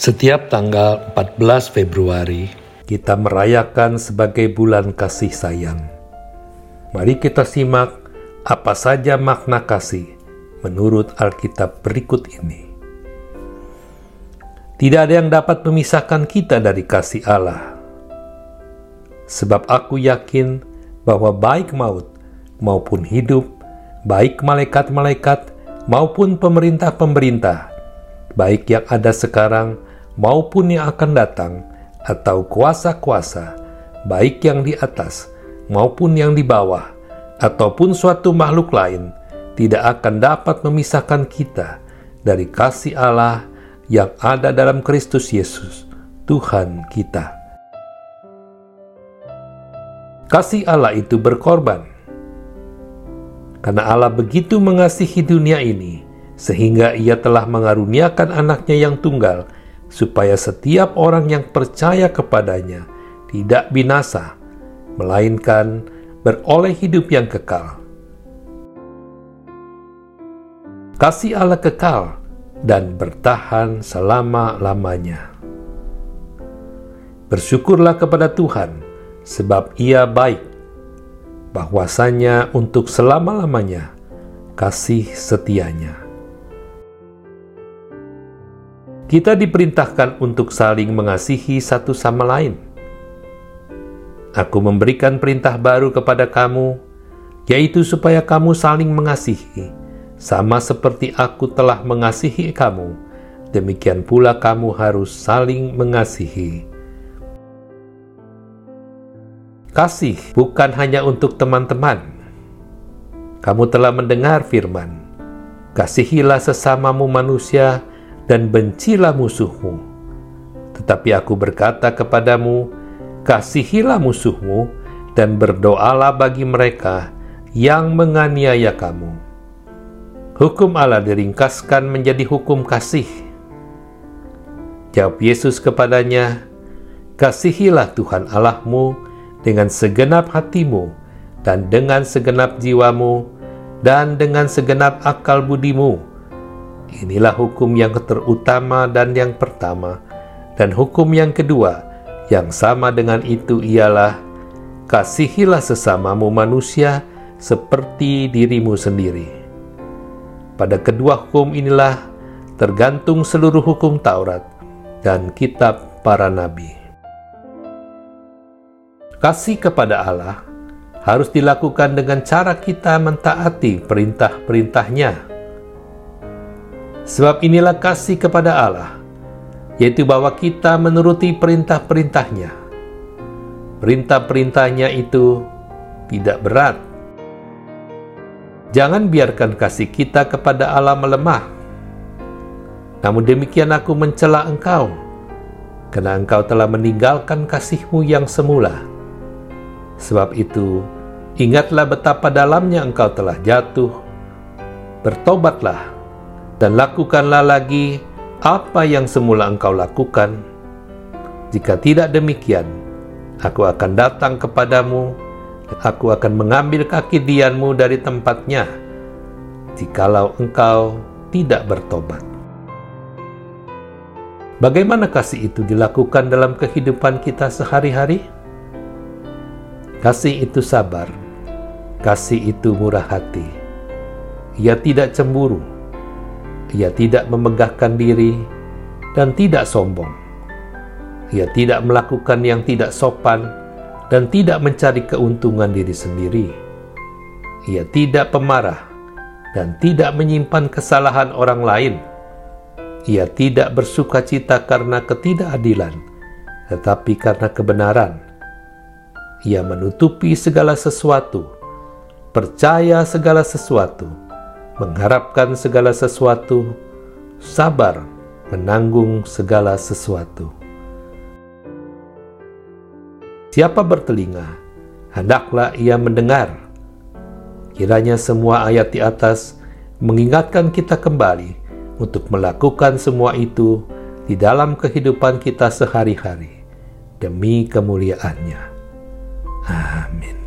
Setiap tanggal 14 Februari, kita merayakan sebagai bulan kasih sayang. Mari kita simak apa saja makna kasih menurut Alkitab berikut ini. Tidak ada yang dapat memisahkan kita dari kasih Allah. Sebab aku yakin bahwa baik maut maupun hidup, baik malaikat-malaikat maupun pemerintah-pemerintah, baik yang ada sekarang maupun yang akan datang, atau kuasa-kuasa, baik yang di atas maupun yang di bawah, ataupun suatu makhluk lain, tidak akan dapat memisahkan kita dari kasih Allah yang ada dalam Kristus Yesus, Tuhan kita. Kasih Allah itu berkorban, karena Allah begitu mengasihi dunia ini sehingga ia telah mengaruniakan anaknya yang tunggal, supaya setiap orang yang percaya kepadanya tidak binasa, melainkan beroleh hidup yang kekal. Kasih Allah kekal dan bertahan selama-lamanya. Bersyukurlah kepada Tuhan, sebab Ia baik, bahwasanya untuk selama-lamanya kasih setianya. Kita diperintahkan untuk saling mengasihi satu sama lain. Aku memberikan perintah baru kepada kamu, yaitu supaya kamu saling mengasihi, sama seperti aku telah mengasihi kamu. Demikian pula kamu harus saling mengasihi. Kasih bukan hanya untuk teman-teman. Kamu telah mendengar firman, "Kasihilah sesamamu manusia." Dan bencilah musuhmu. Tetapi aku berkata kepadamu, kasihilah musuhmu dan berdoalah bagi mereka yang menganiaya kamu. Hukum Allah diringkaskan menjadi hukum kasih. Jawab Yesus kepadanya, Kasihilah Tuhan Allahmu dengan segenap hatimu dan dengan segenap jiwamu dan dengan segenap akal budimu Inilah hukum yang terutama dan yang pertama, dan hukum yang kedua yang sama dengan itu ialah kasihilah sesamamu manusia seperti dirimu sendiri. Pada kedua hukum inilah tergantung seluruh hukum Taurat dan kitab para nabi. Kasih kepada Allah harus dilakukan dengan cara kita mentaati perintah-perintahnya Sebab inilah kasih kepada Allah, yaitu bahwa kita menuruti perintah-perintahnya. Perintah-perintahnya itu tidak berat. Jangan biarkan kasih kita kepada Allah melemah. Namun demikian aku mencela engkau, karena engkau telah meninggalkan kasihmu yang semula. Sebab itu, ingatlah betapa dalamnya engkau telah jatuh. Bertobatlah dan lakukanlah lagi apa yang semula engkau lakukan. Jika tidak demikian, aku akan datang kepadamu, aku akan mengambil kaki dianmu dari tempatnya, jikalau engkau tidak bertobat. Bagaimana kasih itu dilakukan dalam kehidupan kita sehari-hari? Kasih itu sabar, kasih itu murah hati. Ia tidak cemburu, ia tidak memegahkan diri dan tidak sombong. Ia tidak melakukan yang tidak sopan dan tidak mencari keuntungan diri sendiri. Ia tidak pemarah dan tidak menyimpan kesalahan orang lain. Ia tidak bersuka cita karena ketidakadilan, tetapi karena kebenaran. Ia menutupi segala sesuatu, percaya segala sesuatu, mengharapkan segala sesuatu, sabar menanggung segala sesuatu. Siapa bertelinga, hendaklah ia mendengar. Kiranya semua ayat di atas mengingatkan kita kembali untuk melakukan semua itu di dalam kehidupan kita sehari-hari demi kemuliaannya. Amin.